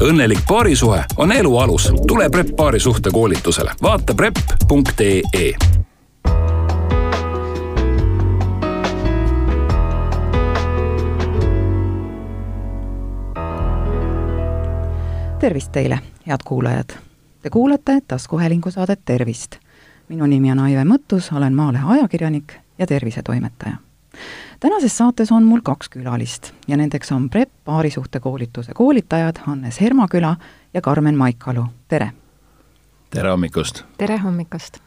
õnnelik paarisuhe on elu alus. tule Prep paarisuhte koolitusele, vaata prep.ee tervist teile, head kuulajad! Te kuulate taskuhäälingu saadet Tervist. minu nimi on Aive Mõttus, olen Maalehe ajakirjanik ja tervisetoimetaja. Tänases saates on mul kaks külalist ja nendeks on PREP paarisuhtekoolituse koolitajad Hannes Hermaküla ja Karmen Maikalu, tere! tere hommikust! tere hommikust!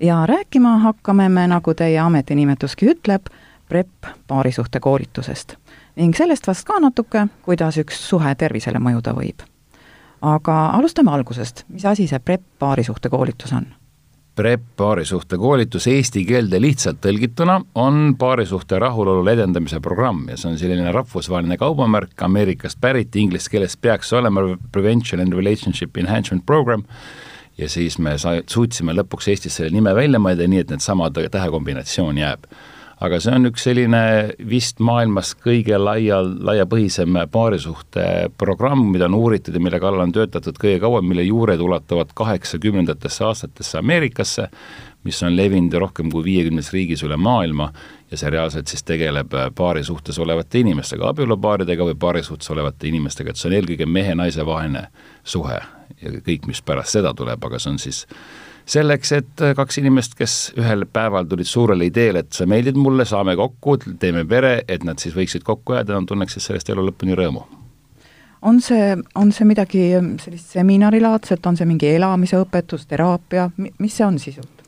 ja rääkima hakkame me, nagu teie ametinimetuski ütleb, PREP paarisuhtekoolitusest ning sellest vast ka natuke, kuidas üks suhe tervisele mõjuda võib aga alustame algusest, mis asi see PREP paarisuhte koolitus on? PREP paarisuhte koolitus eesti keelde lihtsalt tõlgituna on paarisuhte rahulolu edendamise programm ja see on selline rahvusvaheline kaubamärk, Ameerikast pärit, inglise keeles peaks olema Prevention and Relationship Enhancement Program, ja siis me sa-, suutsime lõpuks Eestis selle nime välja mõelda, nii et needsamad tähekombinatsioon jääb aga see on üks selline vist maailmas kõige laial, laiapõhisem paarisuhte programm, mida on uuritud ja mille kallal on töötatud kõige kauem, mille juured ulatuvad kaheksakümnendatesse aastatesse Ameerikasse, mis on levinud rohkem kui viiekümnes riigis üle maailma ja see reaalselt siis tegeleb paarisuhtes olevate inimestega, abielupaaridega või paarisuhtes olevate inimestega, et see on eelkõige mehe-naise vaheline suhe ja kõik, mis pärast seda tuleb, aga see on siis selleks, et äh, kaks inimest, kes ühel päeval tulid suurele ideele, et sa meeldid mulle, saame kokku, teeme pere, et nad siis võiksid kokku jääda, nad tunneksid sellest elu lõpuni rõõmu. on see, on see midagi ähm, sellist seminarilaadset, on see mingi elamise õpetus, teraapia, mis see on sisult?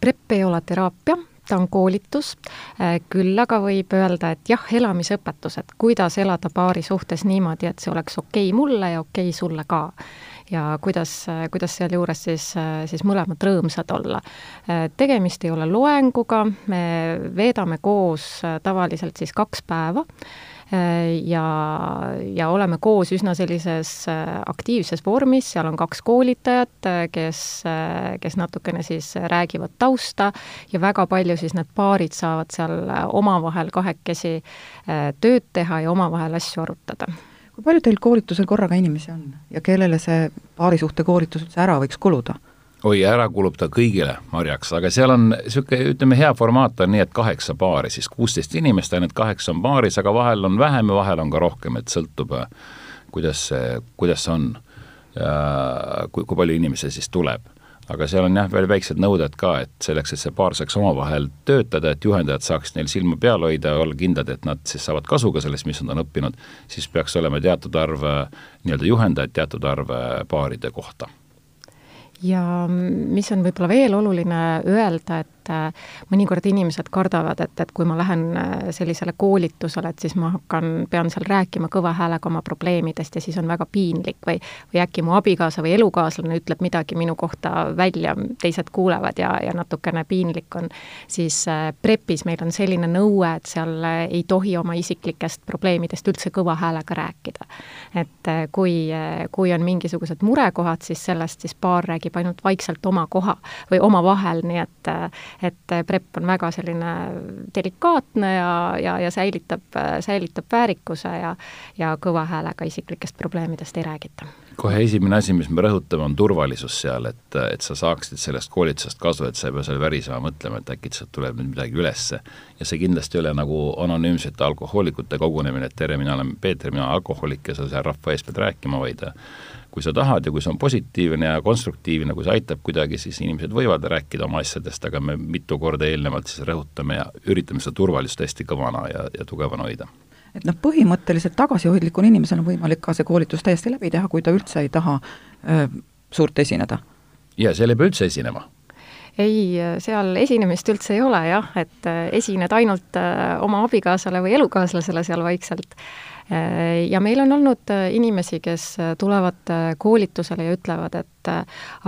PREP ei ole teraapia, ta on koolitus, äh, küll aga võib öelda, et jah, elamisõpetus, et kuidas elada paari suhtes niimoodi, et see oleks okei okay mulle ja okei okay sulle ka ja kuidas, kuidas sealjuures siis, siis mõlemad rõõmsad olla. tegemist ei ole loenguga, me veedame koos tavaliselt siis kaks päeva ja, ja oleme koos üsna sellises aktiivses vormis, seal on kaks koolitajat, kes, kes natukene siis räägivad tausta ja väga palju siis need paarid saavad seal omavahel kahekesi tööd teha ja omavahel asju arutada kui palju teil koolitusel korraga inimesi on ja kellele see paarisuhte koolitus üldse ära võiks kuluda? oi, ära kulub ta kõigile marjaks, aga seal on niisugune, ütleme, hea formaat on nii, et kaheksa paari, siis kuusteist inimest, ainult kaheksa on paaris, aga vahel on vähem ja vahel on ka rohkem, et sõltub, kuidas see, kuidas see on kui, kui palju inimesi siis tuleb aga seal on jah, veel väiksed nõuded ka, et selleks, et see paar saaks omavahel töötada, et juhendajad saaks neil silma peal hoida olla kindlad, et nad siis saavad kasu ka sellest, mis nad on õppinud, siis peaks olema teatud arv nii-öelda juhendajaid, teatud arv paaride kohta. Ja mis on võib-olla veel oluline öelda, et et äh, mõnikord inimesed kardavad, et, et kui ma lähen äh, sellisele koolitusele, et siis ma hakkan, pean seal rääkima kõva häälega oma probleemidest ja siis on väga piinlik või või äkki mu abikaasa või elukaaslane ütleb midagi minu kohta välja, teised kuulevad ja, ja natukene piinlik on, siis äh, PREP-is meil on selline nõue, et seal ei tohi oma isiklikest probleemidest üldse kõva häälega rääkida. et kui, kui on mingisugused murekohad, siis sellest siis paar räägib ainult vaikselt oma koha või omavahel, nii et et PREP on väga selline delikaatne ja, ja, ja säilitab, säilitab väärikuse ja ja kõva häälega isiklikest probleemidest ei räägita. Kohe esimene asi, mis me rõhutame, on turvalisus seal, et, et sa saaksid sellest koolitusest kasu, et sa ei pea seal värisema mõtlema, et äkki sealt tuleb nüüd midagi ülesse. ja see kindlasti ei ole nagu anonüümsete alkohoolikute kogunemine, et tere, mina olen Peeter, mina olen alkohoolik ja sa seal rahva ees pead rääkima, vaid kui sa tahad ja kui see on positiivne ja konstruktiivne, kui see aitab kuidagi, siis inimesed võivad rääkida oma asjadest, aga me mitu korda eelnevalt siis rõhutame ja üritame seda turvalisust hästi kõvana ja, ja tugevana hoida et noh, põhimõtteliselt tagasihoidlikul inimesel on võimalik ka see koolitus täiesti läbi teha, kui ta üldse ei taha öö, suurt esineda. jaa, seal ei pea üldse esinema ei, seal esinemist üldse ei ole jah, et esined ainult oma abikaasale või elukaaslasele seal vaikselt Äh, ja meil on olnud äh, inimesi, kes äh, tulevad koolitusele ja ütlevad, et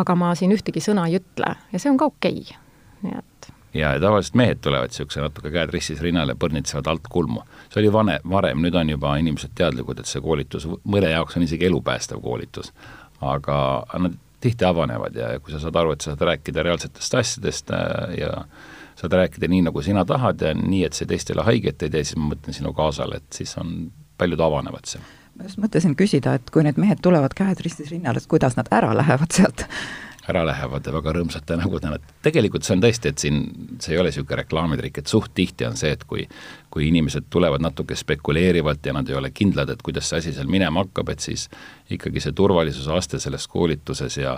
aga ma siin ühtegi sõna ei ütle ja see on ka okei okay., nii et ja, tavaliselt mehed tulevad niisuguse natuke käed ristis rinnale, põrnitsevad alt kulmu. see oli vane, varem, nüüd on juba inimesed teadlikud, et see koolitus mõne jaoks on isegi elupäästev koolitus. aga nad tihti avanevad ja, kui sa saad aru, et sa saad rääkida reaalsetest asjadest ja saad rääkida nii, nagu sina tahad ja nii, et see teistele haiget ei tee, siis ma mõtlen sinu kaasale, et siis on paljud avanevad seal. ma just mõtlesin küsida, et kui need mehed tulevad käed ristis rinnal, et kuidas nad ära lähevad sealt ära lähevad ja väga rõõmsate nägudena, et tegelikult see on tõesti, et siin see ei ole niisugune reklaamitrikk, et suht tihti on see, et kui kui inimesed tulevad natuke spekuleerivalt ja nad ei ole kindlad, et kuidas see asi seal minema hakkab, et siis ikkagi see turvalisuse aste selles koolituses ja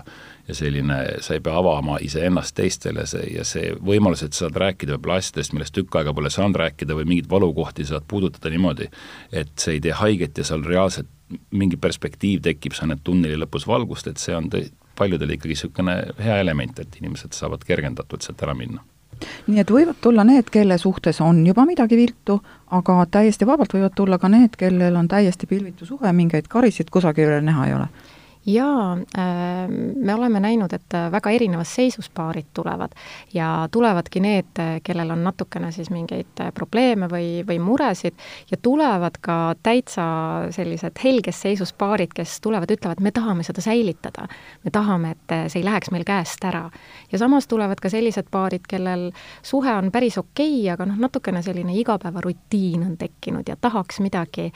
ja selline, sa ei pea avama iseennast teistele, see ja see võimalus, et sa saad rääkida võib-olla asjadest, millest tükk aega pole saanud rääkida või mingeid valukohti saad puudutada niimoodi, et see ei tee haiget ja seal reaalselt mingi perspektiiv tekib, sa näed tunneli lõpus valgust, et see on tõ-, paljudel ikkagi niisugune hea element, et inimesed saavad kergendatult sealt ära minna. Nii et võivad tulla need, kelle suhtes on juba midagi viltu, aga täiesti vabalt võivad tulla ka need, kellel on täiesti pilvitu suhe, mingeid karisid kusagil näha ei ole jaa, äh, me oleme näinud, et äh, väga erinevas seisus paarid tulevad ja tulevadki need, äh, kellel on natukene siis mingeid probleeme või, või muresid ja tulevad ka täitsa sellised helges seisus paarid, kes tulevad, ütlevad, me tahame seda säilitada. me tahame, et see ei läheks meil käest ära. ja samas tulevad ka sellised paarid, kellel suhe on päris okei okay,, aga noh, natukene selline igapäevarutiin on tekkinud ja tahaks midagi,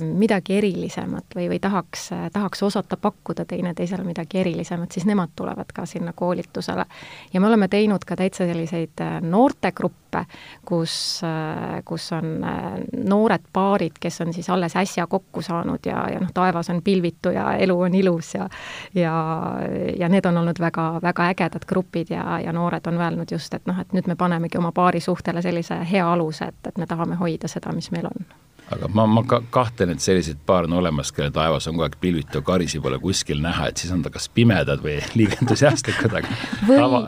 midagi erilisemat või, või tahaks, tahaks osata pakkuda pakkuda teineteisele midagi erilisemat, siis nemad tulevad ka sinna koolitusele. ja me oleme teinud ka täitsa selliseid äh, noortegruppe, kus, äh, kus on äh, noored paarid, kes on siis alles äsja kokku saanud ja, ja noh, taevas on pilvitu ja elu on ilus ja ja, ja need on olnud väga, väga ägedad grupid ja, ja noored on öelnud just, et noh, et nüüd me panemegi oma paarisuhtele sellise hea aluse, et, et me tahame hoida seda, mis meil on aga ma, ma ka kahtlen, et selliseid paare on olemas, kelle taevas on kogu aeg pilvitu, karisi pole kuskil näha, et siis on ta kas pimedad või liiga entusiastlikud, aga või... tava,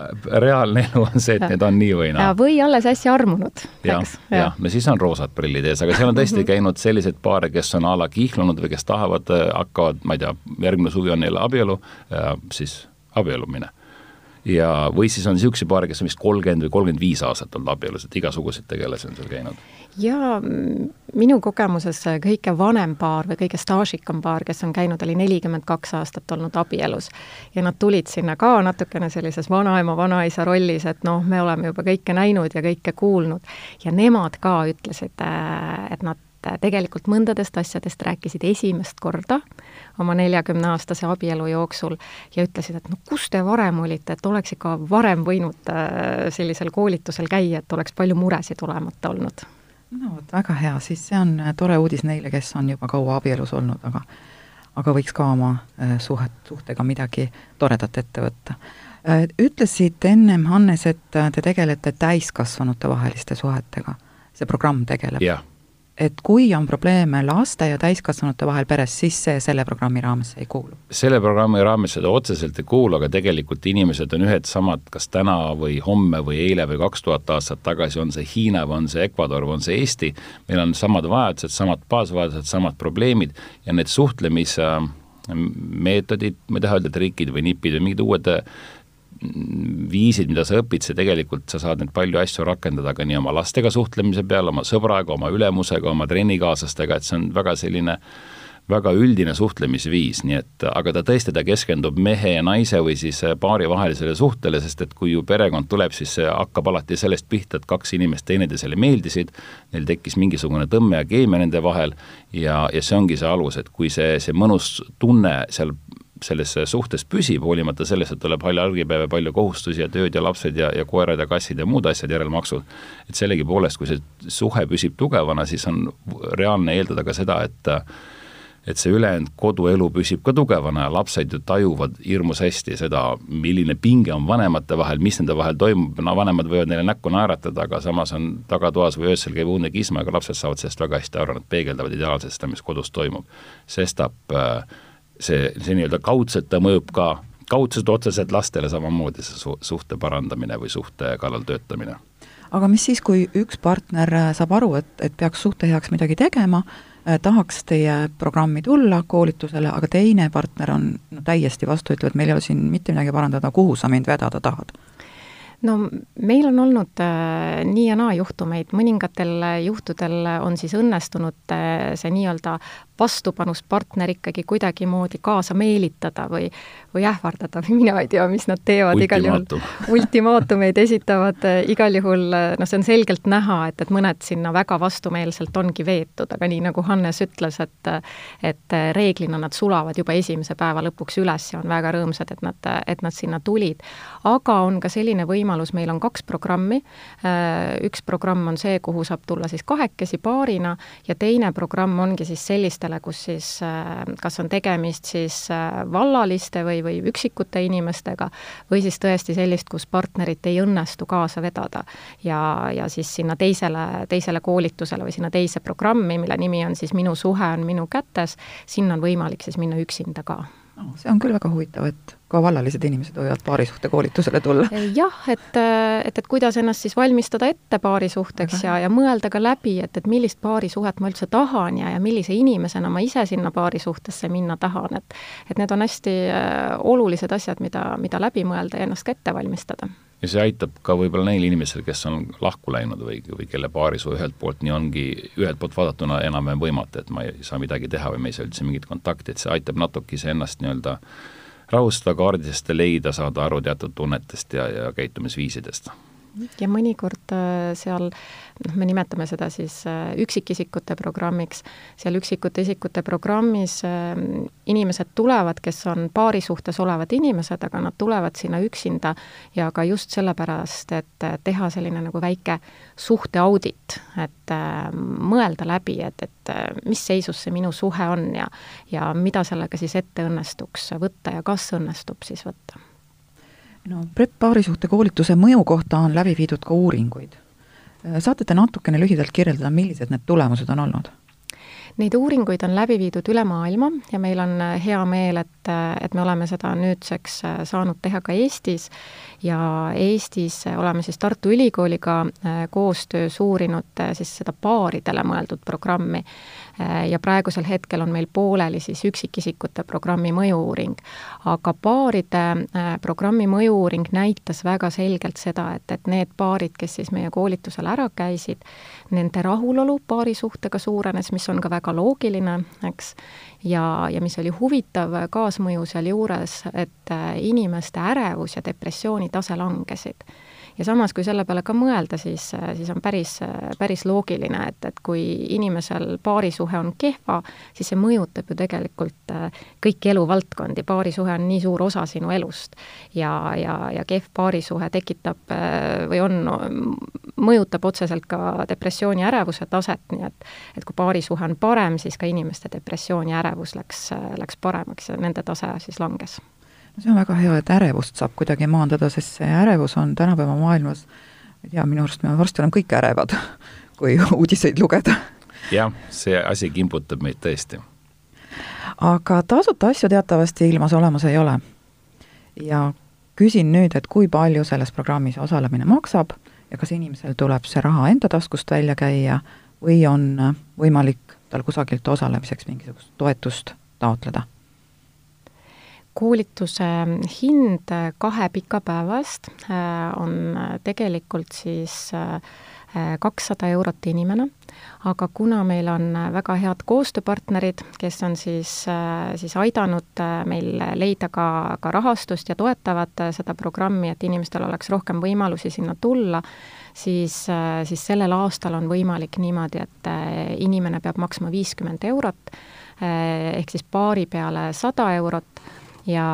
reaalne elu on see, et need on nii või naa. või alles äsja armunud. jah, jah, no siis on roosad prillid ees, aga seal on tõesti mhm. käinud selliseid paare, kes on a la kihlunud või kes tahavad, äh, hakkavad, ma ei tea, järgmine suvi on neil abielu, siis abiellumine ja, või siis on niisuguseid paare, kes on vist kolmkümmend või kolmkümmend viis aastat olnud abielus, et igasuguseid tegelasi on seal käinud. Jaa, minu kogemuses kõige vanem paar või kõige staažikam paar, kes on käinud, oli nelikümmend kaks aastat olnud abielus. ja nad tulid sinna ka natukene sellises vanaema, vanaisa rollis, et noh, me oleme juba kõike näinud ja kõike kuulnud. ja nemad ka ütlesid, et nad tegelikult mõndadest asjadest rääkisid esimest korda oma neljakümneaastase abielu jooksul ja ütlesid, et no kus te varem olite, et oleks ikka varem võinud äh, sellisel koolitusel käia, et oleks palju muresid olemata olnud. No vot, väga hea, siis see on äh, tore uudis neile, kes on juba kaua abielus olnud, aga aga võiks ka oma äh, suhet, suhtega midagi toredat ette võtta. Ütlesid ennem, Hannes, et te tegelete täiskasvanute vaheliste suhetega. see programm tegeleb? jah et kui on probleeme laste ja täiskasvanute vahel peres, siis see selle programmi raames ei kuulu? selle programmi raames seda otseselt ei kuulu, aga tegelikult inimesed on ühed samad, kas täna või homme või eile või kaks tuhat aastat tagasi, on see Hiina või on see Ecuador või on see Eesti, meil on samad vajadused, samad baasvajadused, samad probleemid ja need suhtlemismeetodid, ma ei taha öelda trikid või nipid või mingid uued viisid, mida sa õpid, see tegelikult, sa saad neid palju asju rakendada ka nii oma lastega suhtlemise peal, oma sõbraga, oma ülemusega, oma trennikaaslastega, et see on väga selline väga üldine suhtlemisviis, nii et aga ta tõesti, ta keskendub mehe ja naise või siis paari vahelisele suhtele, sest et kui ju perekond tuleb, siis see hakkab alati sellest pihta, et kaks inimest teineteisele meeldisid, neil tekkis mingisugune tõmme ja keemia nende vahel ja, ja see ongi see alus, et kui see, see mõnus tunne seal selles suhtes püsib, hoolimata sellest, et tuleb palju argipäev ja palju kohustusi ja tööd ja lapsed ja, ja koerad ja kassid ja muud asjad, järelmaksud, et sellegipoolest, kui see suhe püsib tugevana, siis on reaalne eeldada ka seda, et et see ülejäänud koduelu püsib ka tugevana ja lapsed ju tajuvad hirmus hästi seda, milline pinge on vanemate vahel, mis nende vahel toimub, no vanemad võivad neile näkku naeratada, aga samas on tagatoas või öösel käib õudne kisma, aga lapsed saavad sellest väga hästi aru, nad peegeldavad ideaalselt seda, mis kodus toimub. sestap äh, see, see nii-öelda kaudselt ta mõjub ka, kaudselt otseselt lastele samamoodi, see su-, suhte parandamine või suhte kallal töötamine. aga mis siis, kui üks partner äh, saab aru, et, et peaks suhte heaks midagi tegema, äh, tahaks teie programmi tulla koolitusele, aga teine partner on no, täiesti vastu, ütleb, et meil ei ole siin mitte midagi parandada, kuhu sa mind vedada tahad? no meil on olnud äh, nii ja naa juhtumeid, mõningatel juhtudel on siis õnnestunud äh, see nii-öelda vastupanust partner ikkagi kuidagimoodi kaasa meelitada või, või ähvardada või mina ei tea, mis nad teevad igal juhul. ultimaatumeid esitavad igal juhul, noh, see on selgelt näha, et, et mõned sinna väga vastumeelselt ongi veetud, aga nii nagu Hannes ütles, et et reeglina nad sulavad juba esimese päeva lõpuks üles ja on väga rõõmsad, et nad, et nad sinna tulid. aga on ka selline võimalus, meil on kaks programmi, üks programm on see, kuhu saab tulla siis kahekesi paarina ja teine programm ongi siis sellistele, kus siis äh, kas on tegemist siis äh, vallaliste või, või üksikute inimestega või siis tõesti sellist, kus partnerit ei õnnestu kaasa vedada. ja, ja siis sinna teisele, teisele koolitusele või sinna teise programmi, mille nimi on siis Minu suhe on minu kätes, sinna on võimalik siis minna üksinda ka no,. see on küll väga huvitav, et ka vallalised inimesed võivad paarisuhte koolitusele tulla. jah, et, et, et kuidas ennast siis valmistada ette paarisuhteks ja, ja mõelda ka läbi, et, et millist paarisuhet ma üldse tahan ja, ja millise inimesena ma ise sinna paarisuhtesse minna tahan, et et need on hästi äh, olulised asjad, mida, mida läbi mõelda ja ennast ka ette valmistada ja see aitab ka võib-olla neil inimestel, kes on lahku läinud või, või kelle paarisuhe ühelt poolt nii ongi ühelt poolt vaadatuna enam-vähem võimatu, et ma ei saa midagi teha või me ei saa üldse mingit kontakti, et see aitab natuke iseennast nii-öelda rahustada, kaardisest leida, saada aru teatud tunnetest ja, ja käitumisviisidest ja mõnikord äh, seal noh, me nimetame seda siis äh, üksikisikute programmiks, seal üksikute isikute programmis äh, inimesed tulevad, kes on paari suhtes olevad inimesed, aga nad tulevad sinna üksinda ja ka just sellepärast, et teha selline nagu väike suhteaudit, et mõelda läbi, et, et mis seisus see minu suhe on ja ja mida sellega siis ette õnnestuks võtta ja kas õnnestub siis võtta no PREP paarisuhte koolituse mõju kohta on läbi viidud ka uuringuid. saate te natukene lühidalt kirjeldada, millised need tulemused on olnud? Neid uuringuid on läbi viidud üle maailma ja meil on hea meel, et, et me oleme seda nüüdseks saanud teha ka Eestis ja Eestis oleme siis Tartu Ülikooliga koostöös uurinud siis seda paaridele mõeldud programmi Äh, ja praegusel hetkel on meil pooleli siis üksikisikute programmi mõju-uuring. aga paaride äh, programmi mõju-uuring näitas väga selgelt seda, et, et need paarid, kes siis meie koolitusel ära käisid, nende rahulolu paarisuhtega suurenes, mis on ka väga loogiline, eks, ja, ja mis oli huvitav kaasmõju sealjuures, et äh, inimeste ärevus ja depressiooni tase langesid. Ja samas, kui selle peale ka mõelda, siis, siis on päris, päris loogiline, et, et kui inimesel paarisuhe on kehva, siis see mõjutab ju tegelikult äh, kõiki eluvaldkondi, paarisuhe on nii suur osa sinu elust. ja, ja, ja kehv paarisuhe tekitab äh, või on, mõjutab otseselt ka depressiooni ja ärevuse taset, nii et et kui paarisuhe on parem, siis ka inimeste depressioon ja ärevus läks, läks paremaks ja nende tase siis langes see on väga hea, et ärevust saab kuidagi maandada, sest see ärevus on tänapäeva maailmas, ma ei tea, minu arust me varsti oleme kõik ärevad, kui uudiseid lugeda. jah, see asi kimbutab meid tõesti. aga tasuta asju teatavasti ilmas olemas ei ole. ja küsin nüüd, et kui palju selles programmis osalemine maksab ja kas inimesel tuleb see raha enda taskust välja käia või on võimalik tal kusagilt osalemiseks mingisugust toetust taotleda koolituse hind kahe pika päeva eest äh, on tegelikult siis äh, kakssada eurot inimene, aga kuna meil on väga head koostööpartnerid, kes on siis, äh, siis aidanud meil leida ka, ka rahastust ja toetavad seda programmi, et inimestel oleks rohkem võimalusi sinna tulla, siis, siis sellel aastal on võimalik niimoodi, et inimene peab maksma viiskümmend eurot, ehk siis paari peale sada eurot ja,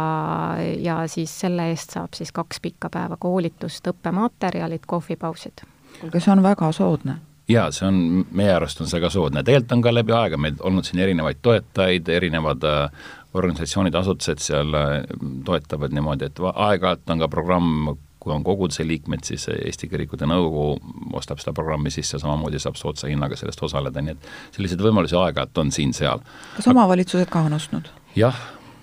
ja siis selle eest saab siis kaks pikka päeva koolitust, õppematerjalid, kohvipausid. kuulge, see on väga soodne jaa, see on, meie arust on see ka soodne, tegelikult on ka läbi aega meil olnud siin erinevaid toetajaid, erinevad äh, organisatsioonid, asutused seal äh, toetavad niimoodi, et aeg-ajalt on ka programm, kui on koguduse liikmed, siis Eesti Kirikute Nõukogu ostab seda programmi sisse, samamoodi saab soodsa hinnaga sellest osaleda, nii et selliseid võimalusi aeg-ajalt on siin-seal. kas omavalitsused ka on ostnud? jah,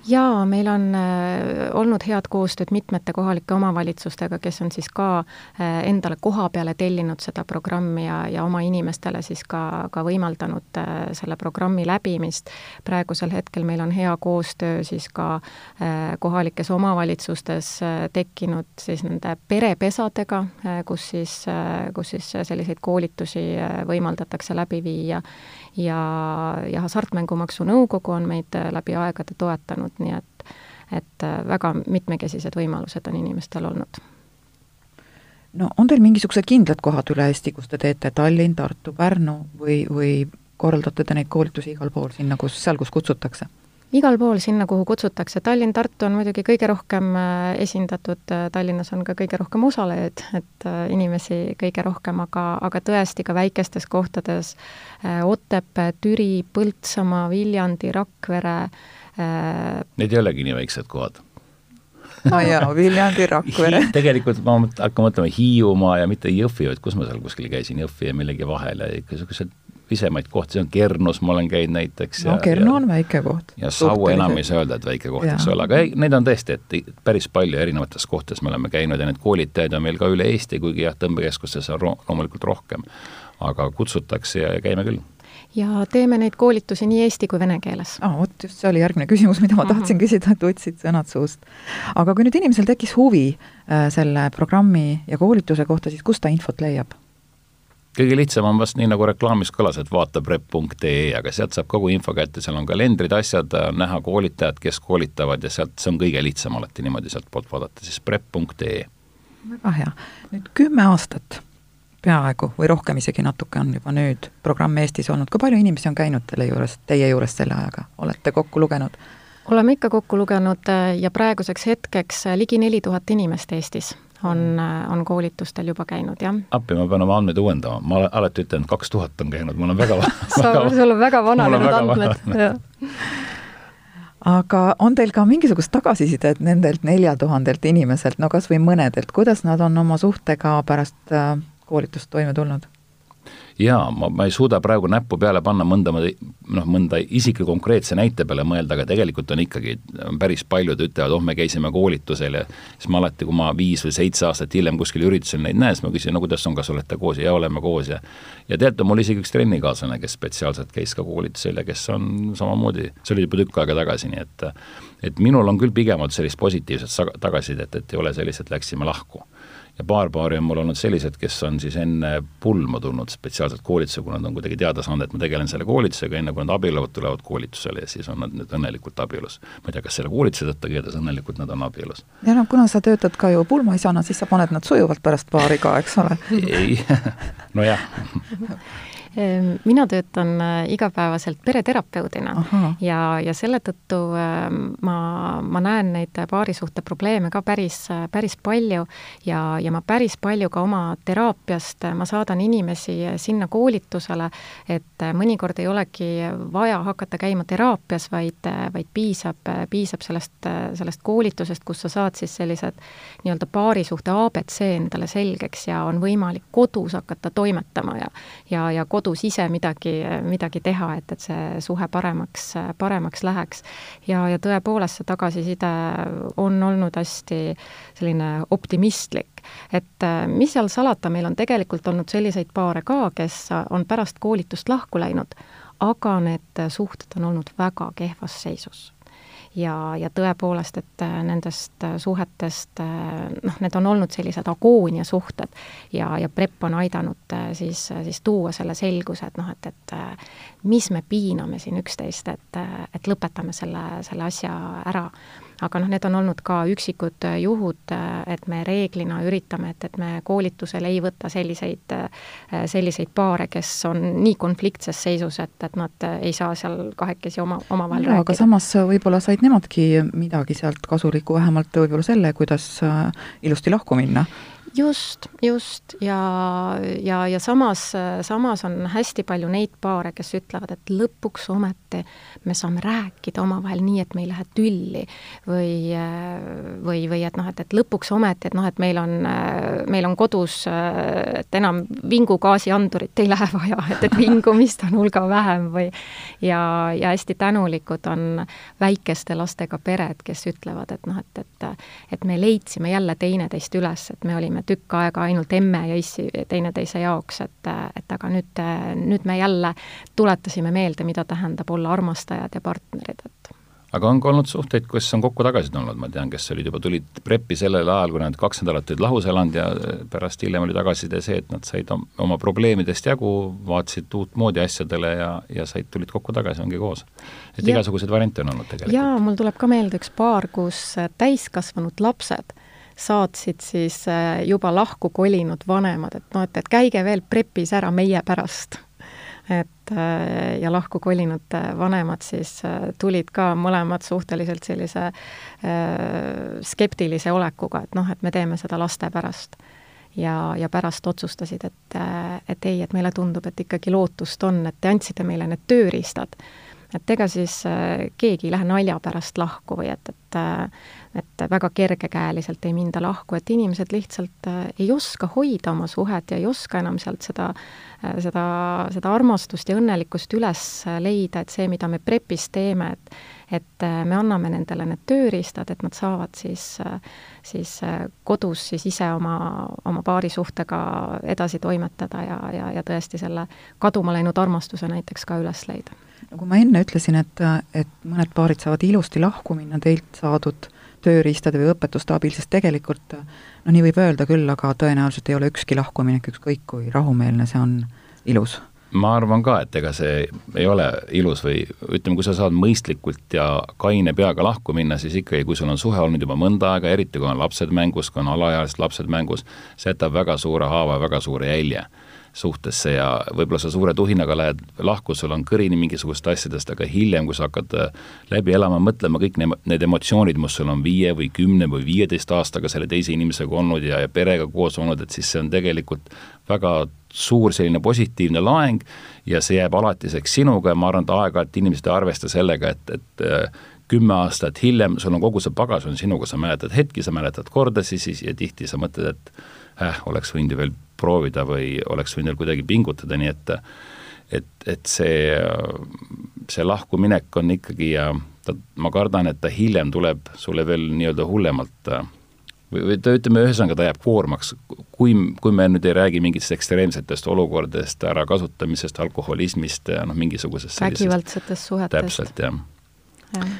jaa, meil on äh, olnud head koostööd mitmete kohalike omavalitsustega, kes on siis ka äh, endale koha peale tellinud seda programmi ja, ja oma inimestele siis ka, ka võimaldanud äh, selle programmi läbimist. praegusel hetkel meil on hea koostöö siis ka kohalikes omavalitsustes tekkinud siis nende perepesadega kus siis kus siis selliseid koolitusi võimaldatakse läbi viia ja, ja Hasartmängumaksu Nõukogu on meid läbi aegade toetanud, nii et et väga mitmekesised võimalused on inimestel olnud no on teil mingisugused kindlad kohad üle Eesti, kus te teete, Tallinn, Tartu, Pärnu või, või korraldate te neid koolitusi igal pool sinna, kus, seal, kus kutsutakse? igal pool sinna, kuhu kutsutakse, Tallinn, Tartu on muidugi kõige rohkem äh, esindatud, äh, Tallinnas on ka kõige rohkem osalejaid, et äh, inimesi kõige rohkem, aga, aga tõesti ka väikestes kohtades, Otepää, Türi, Põltsamaa, Viljandi, Rakvere. Need ei olegi nii väiksed kohad no jaa, Viljandi, Rakvere. tegelikult ma hakkan mõtlema Hiiumaa ja mitte Jõhvi, vaid kus ma seal kuskil käisin, Jõhvi ja millegi vahel ja ikka niisugused pisemaid kohti, see on Kernus, ma olen käinud näiteks. no Kernu on väike koht. ja Saue enam ei saa öelda, et väike koht, eks ole, aga ei, neid on tõesti, et päris palju erinevates kohtades me oleme käinud ja neid koolitajaid on meil ka üle Eesti, kuigi jah, tõmbekeskustes on loomulikult rohkem. Aga kutsutakse ja käime küll ja teeme neid koolitusi nii eesti kui vene keeles. aa, vot just see oli järgmine küsimus, mida ma tahtsin mm -hmm. küsida, et võtsid sõnad suust. aga kui nüüd inimesel tekkis huvi äh, selle programmi ja koolituse kohta, siis kust ta infot leiab? kõige lihtsam on vast nii, nagu reklaamis kõlas, et vaata prep.ee, aga sealt saab kogu info kätte, seal on kalendrid, asjad, näha koolitajad, kes koolitavad ja sealt, see on kõige lihtsam alati niimoodi sealtpoolt vaadata, siis prep.ee. väga hea. nüüd kümme aastat peaaegu või rohkem isegi natuke on juba nüüd programm Eestis olnud, kui palju inimesi on käinud teile juures, teie juures selle ajaga, olete kokku lugenud? oleme ikka kokku lugenud äh, ja praeguseks hetkeks äh, ligi neli tuhat inimest Eestis on, mm. äh, on koolitustel juba käinud, jah. appi, ma pean oma andmeid uuendama, ma olen alati ütlen, kaks tuhat on käinud, mul on väga sul on väga vananenud andmed, jah aga on teil ka mingisugust tagasisidet nendelt nelja tuhandelt inimeselt, no kas või mõnedelt, kuidas nad on oma suhtega pärast koolitust toime tulnud? jaa, ma, ma ei suuda praegu näppu peale panna mõnda, noh, mõnda isikliku konkreetse näite peale mõelda, aga tegelikult on ikkagi, päris paljud ütlevad, oh, me käisime koolitusel ja siis ma alati, kui ma viis või seitse aastat hiljem kuskil üritusel neid näen, siis ma küsin, no kuidas on, kas olete koos ja oleme koos ja ja teate, mul isegi üks trennikaaslane, kes spetsiaalselt käis ka koolitusel ja kes on samamoodi, see oli juba tükk aega tagasi, nii et et minul on küll pigem olnud sellist positiivset tagasisidet, et ei ole sellist, et läksime lahku ja paar paari on mul olnud sellised, kes on siis enne pulma tulnud spetsiaalselt koolitusele, kui nad on kuidagi teada saanud, et ma tegelen selle koolitusega, enne kui nad abielluvad, tulevad koolitusele ja siis on nad nüüd õnnelikult abielus. ma ei tea, kas selle koolituse tõttu, igatahes õnnelikult nad on abielus. ja noh, kuna sa töötad ka ju pulmaisana, siis sa paned nad sujuvalt pärast paari ka, eks ole? ei, nojah mina töötan äh, igapäevaselt pereterapeudina Aha. ja, ja selle tõttu ähm, ma, ma näen neid paarisuhte probleeme ka päris, päris palju ja, ja ma päris palju ka oma teraapiast, ma saadan inimesi sinna koolitusele, et mõnikord ei olegi vaja hakata käima teraapias, vaid, vaid piisab, piisab sellest, sellest koolitusest, kus sa saad siis sellised nii-öelda paarisuhte abc endale selgeks ja on võimalik kodus hakata toimetama ja, ja, ja kodus kodus ise midagi, midagi teha, et, et see suhe paremaks, paremaks läheks. ja, ja tõepoolest, see tagasiside on olnud hästi selline optimistlik, et mis seal salata, meil on tegelikult olnud selliseid paare ka, kes on pärast koolitust lahku läinud, aga need suhted on olnud väga kehvas seisus ja, ja tõepoolest, et äh, nendest äh, suhetest äh, noh, need on olnud sellised agooniasuhted ja, ja PREP on aidanud siis, siis tuua selle selguse, et noh, et, et mis me piiname siin üksteist, et, et lõpetame selle, selle asja ära aga noh, need on olnud ka üksikud juhud, et me reeglina üritame, et, et me koolitusel ei võta selliseid, selliseid paare, kes on nii konfliktses seisus, et, et nad ei saa seal kahekesi oma, omavahel rääkida. aga samas võib-olla said nemadki midagi sealt kasulikku, vähemalt võib-olla selle, kuidas ilusti lahku minna just, just. Ja, ja, ja samas, samas on hästi palju neid paare, kes ütlevad, et lõpuks ometi me saame rääkida omavahel nii, et me ei lähe tülli või, või, või et noh, et, et lõpuks ometi, et noh, et meil on, meil on kodus, et enam vingugaasiandurit ei lähe vaja, et, et vingumist on hulga vähem või ja, ja hästi tänulikud on väikeste lastega pered, kes ütlevad, et noh, et, et et me leidsime jälle teineteist üles, et me olime tükk aega ainult emme ja issi teineteise jaoks, et, et aga nüüd, nüüd me jälle tuletasime meelde, mida tähendab olla armastajad ja partnerid, et aga on ka olnud suhteid, kus on kokku-tagasi tulnud, ma tean, kes olid juba, tulid preppi sellel ajal, kui nad kaks nädalat olid lahus elanud ja pärast hiljem oli tagasiside see, et nad said oma probleemidest jagu, vaatasid uutmoodi asjadele ja, ja said, tulid kokku tagasi, ongi koos. et ja, igasuguseid variante on olnud tegelikult. jaa, mul tuleb ka meelde üks paar, kus täiskasvanud lapsed saatsid siis äh, juba lahku kolinud vanemad, et noh, et, et käige veel prepis ära meie pärast et äh, ja lahku kolinud äh, vanemad siis tulid ka mõlemad suhteliselt sellise skeptilise olekuga, et noh, et me teeme seda laste pärast. ja, ja pärast otsustasid, et, et ei, et meile tundub, et ikkagi lootust on, et te andsite meile need tööriistad et ega siis keegi ei lähe nalja pärast lahku või et, et et väga kergekäeliselt ei minda lahku, et inimesed lihtsalt äh, ei oska hoida oma suhet ja ei oska enam sealt seda, äh, seda, seda armastust ja õnnelikkust üles leida, et see, mida me prepis teeme, et et äh, me anname nendele need tööriistad, et nad saavad siis, siis kodus siis ise oma, oma paarisuhtega edasi toimetada ja, ja, ja tõesti selle kaduma läinud armastuse näiteks ka üles leida. No kui ma enne ütlesin, et, et mõned paarid saavad ilusti lahku minna teilt saadud tööriistade või õpetuste abil, sest tegelikult noh, nii võib öelda küll, aga tõenäoliselt ei ole ükski lahkuminek ükskõik kui rahumeelne see on ilus. Ma arvan ka, et ega see ei ole ilus või ütleme, kui sa saad mõistlikult ja kaine peaga lahku minna, siis ikkagi, kui sul on suhe olnud juba mõnda aega, eriti kui on lapsed mängus, kui on alaealised lapsed mängus, see jätab väga suure haava ja väga suure jälje suhtesse ja võib-olla sa suure tuhinaga lähed lahku, sul on kõrini mingisugust asjadest, aga hiljem, kui sa hakkad äh, läbi elama, mõtlema kõik ne, need emotsioonid, mis sul on viie või kümne või viieteist aastaga selle teise inimesega olnud ja, ja perega koos olnud, et siis see on tegelikult väga suur selline positiivne laeng ja see jääb alatiseks sinuga ja ma arvan, et aeg-ajalt inimesed ei arvesta sellega, et, et äh, kümme aastat hiljem sul on kogu see pagas on sinuga, sa mäletad hetki, sa mäletad kordasid siis ja tihti sa mõtled, et äh, oleks võinud ju veel proovida või oleks võinud kuidagi pingutada, nii et et, et see, see lahkuminek on ikkagi ja ta, ma kardan, et ta hiljem tuleb sulle veel nii-öelda hullemalt või, või ta ütleme, ühesõnaga ta jääb koormaks, kui, kui me nüüd ei räägi mingitest ekstreemsetest olukordadest, ärakasutamisest, alkoholismist, noh, mingisugusest vägivaldsetest suhetest. täpselt, jah. Ja..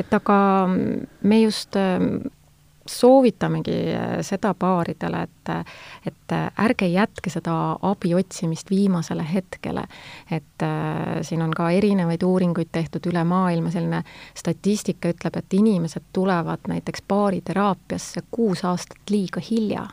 et aga me just soovitamegi äh, seda paaridele, et, et äh, ärge jätke seda abi otsimist viimasele hetkele. et äh, siin on ka erinevaid uuringuid tehtud üle maailma, selline statistika ütleb, et inimesed tulevad näiteks baariteraapiasse kuus aastat liiga hilja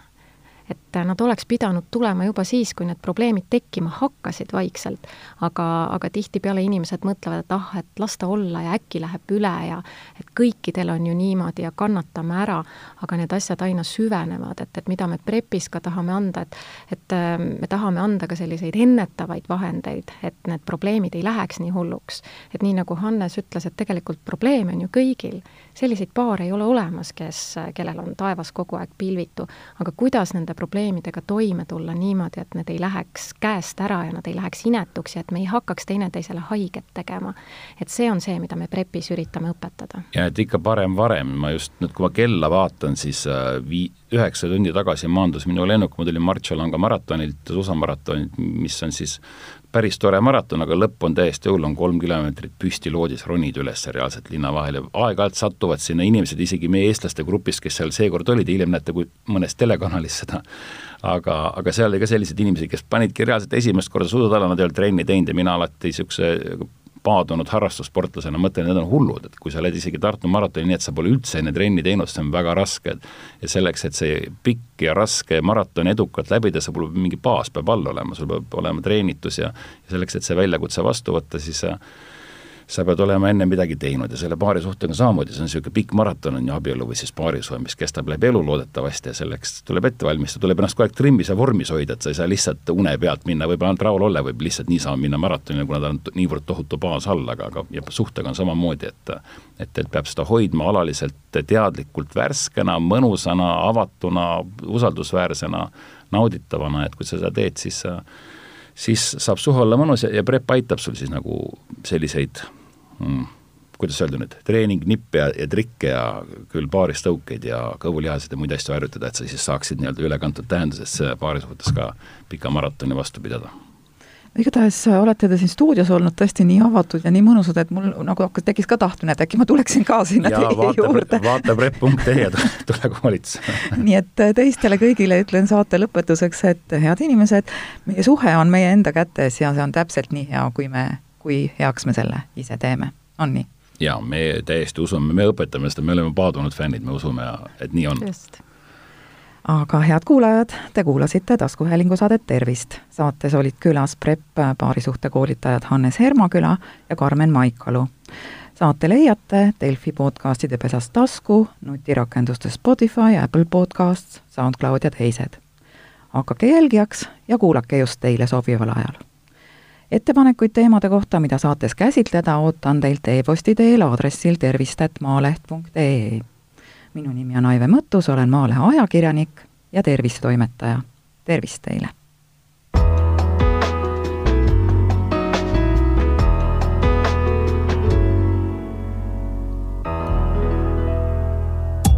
et nad oleks pidanud tulema juba siis, kui need probleemid tekkima hakkasid vaikselt, aga, aga tihtipeale inimesed mõtlevad, et ah, et las ta olla ja äkki läheb üle ja et kõikidel on ju niimoodi ja kannatame ära, aga need asjad aina süvenevad, et, et mida me PREP-is ka tahame anda, et et ähm, me tahame anda ka selliseid ennetavaid vahendeid, et need probleemid ei läheks nii hulluks. et nii, nagu Hannes ütles, et tegelikult probleeme on ju kõigil, selliseid paare ei ole olemas, kes, kellel on taevas kogu aeg pilvitu, aga kuidas nende probleemidega toime tulla niimoodi, et need ei läheks käest ära ja nad ei läheks inetuks ja et me ei hakkaks teineteisele haiget tegema. et see on see, mida me PREP-is üritame õpetada. ja et ikka parem varem, ma just nüüd, kui ma kella vaatan, siis äh, vii-, üheksa tundi tagasi maandus minu lennuk, ma tulin Marcialonga maratonilt, susamaratonilt, mis on siis päris tore maraton, aga lõpp on täiesti hull, on kolm kilomeetrit püsti loodis, ronid üles reaalselt linna vahel ja aeg-ajalt satuvad sinna inimesed, isegi meie eestlaste grupist, kes seal seekord olid, hiljem näete, kui mõnes telekanalis seda, aga, aga seal oli ka selliseid inimesi, kes panidki reaalselt esimest korda sudud alla, nad ei olnud trenni teinud ja mina alati niisuguse paadunud harrastussportlasena mõtlen, need on hullud, et kui sa oled isegi Tartu maratoni, nii et sa pole üldse enne trenni teinud, see on väga raske. ja selleks, et see pikk ja raske maraton edukalt läbida, sul peab mingi baas peab all olema, sul peab olema treenitus ja, ja selleks, et see väljakutse vastu võtta, siis sa sa pead olema enne midagi teinud ja selle paarisuhtega samamoodi, see on niisugune pikk maraton on ju abielu või siis paarisuhe, mis kestab läbi elu loodetavasti ja selleks tuleb ette valmistada, tuleb ennast kogu aeg trimmis ja vormis hoida, et sa ei saa lihtsalt une pealt minna, võib-olla ainult Raul Olle võib lihtsalt niisama minna maratonile, kuna ta on niivõrd tohutu baas all, aga, aga ja suhtega on samamoodi, et et, et peab seda hoidma alaliselt teadlikult värskena, mõnusana, avatuna, usaldusväärsena, nauditavana, et kui sa seda teed, siis sa siis saab suhe olla mõnus ja, ja PREP aitab sul siis nagu selliseid mm, kuidas öelda nüüd, treeningnippe ja, ja trikke ja küll paaristõukeid ja kõhulihaseid ja muid asju harjutada, et sa siis saaksid nii-öelda ülekantud tähenduses paari suhtes ka pika maratoni vastu pidada igatahes olete te siin stuudios olnud tõesti nii avatud ja nii mõnusad, et mul nagu hakkas, tekkis ka tahtmine, et äkki ma tuleksin ka sinna ja teie vaata, juurde. vaata prep.ee ja tule, koolitusele. nii et teistele kõigile ütlen saate lõpetuseks, et head inimesed, meie suhe on meie enda kätes ja see on täpselt nii hea, kui me, kui heaks me selle ise teeme, on nii? jaa, me täiesti usume, me õpetame seda, me oleme paadunud fännid, me usume, et nii on. just aga head kuulajad, te kuulasite taskuhäälingu saadet Tervist. saates olid külas PREP paarisuhte koolitajad Hannes Hermaküla ja Karmen Maikalu. saate leiate Delfi podcastide pesast tasku, nutirakenduste Spotify, Apple Podcasts, SoundCloud ja teised. hakake jälgijaks ja kuulake just teile sobival ajal. ettepanekuid teemade kohta, mida saates käsitleda, ootan teilt e-posti teel aadressil tervist.maaleht.ee minu nimi on Aive Mõttus, olen Maalehe ajakirjanik ja tervisetoimetaja. tervist teile!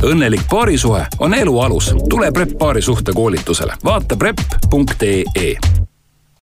õnnelik paarisuhe on elu alus. tule PREP paarisuhte koolitusele. vaata prep.ee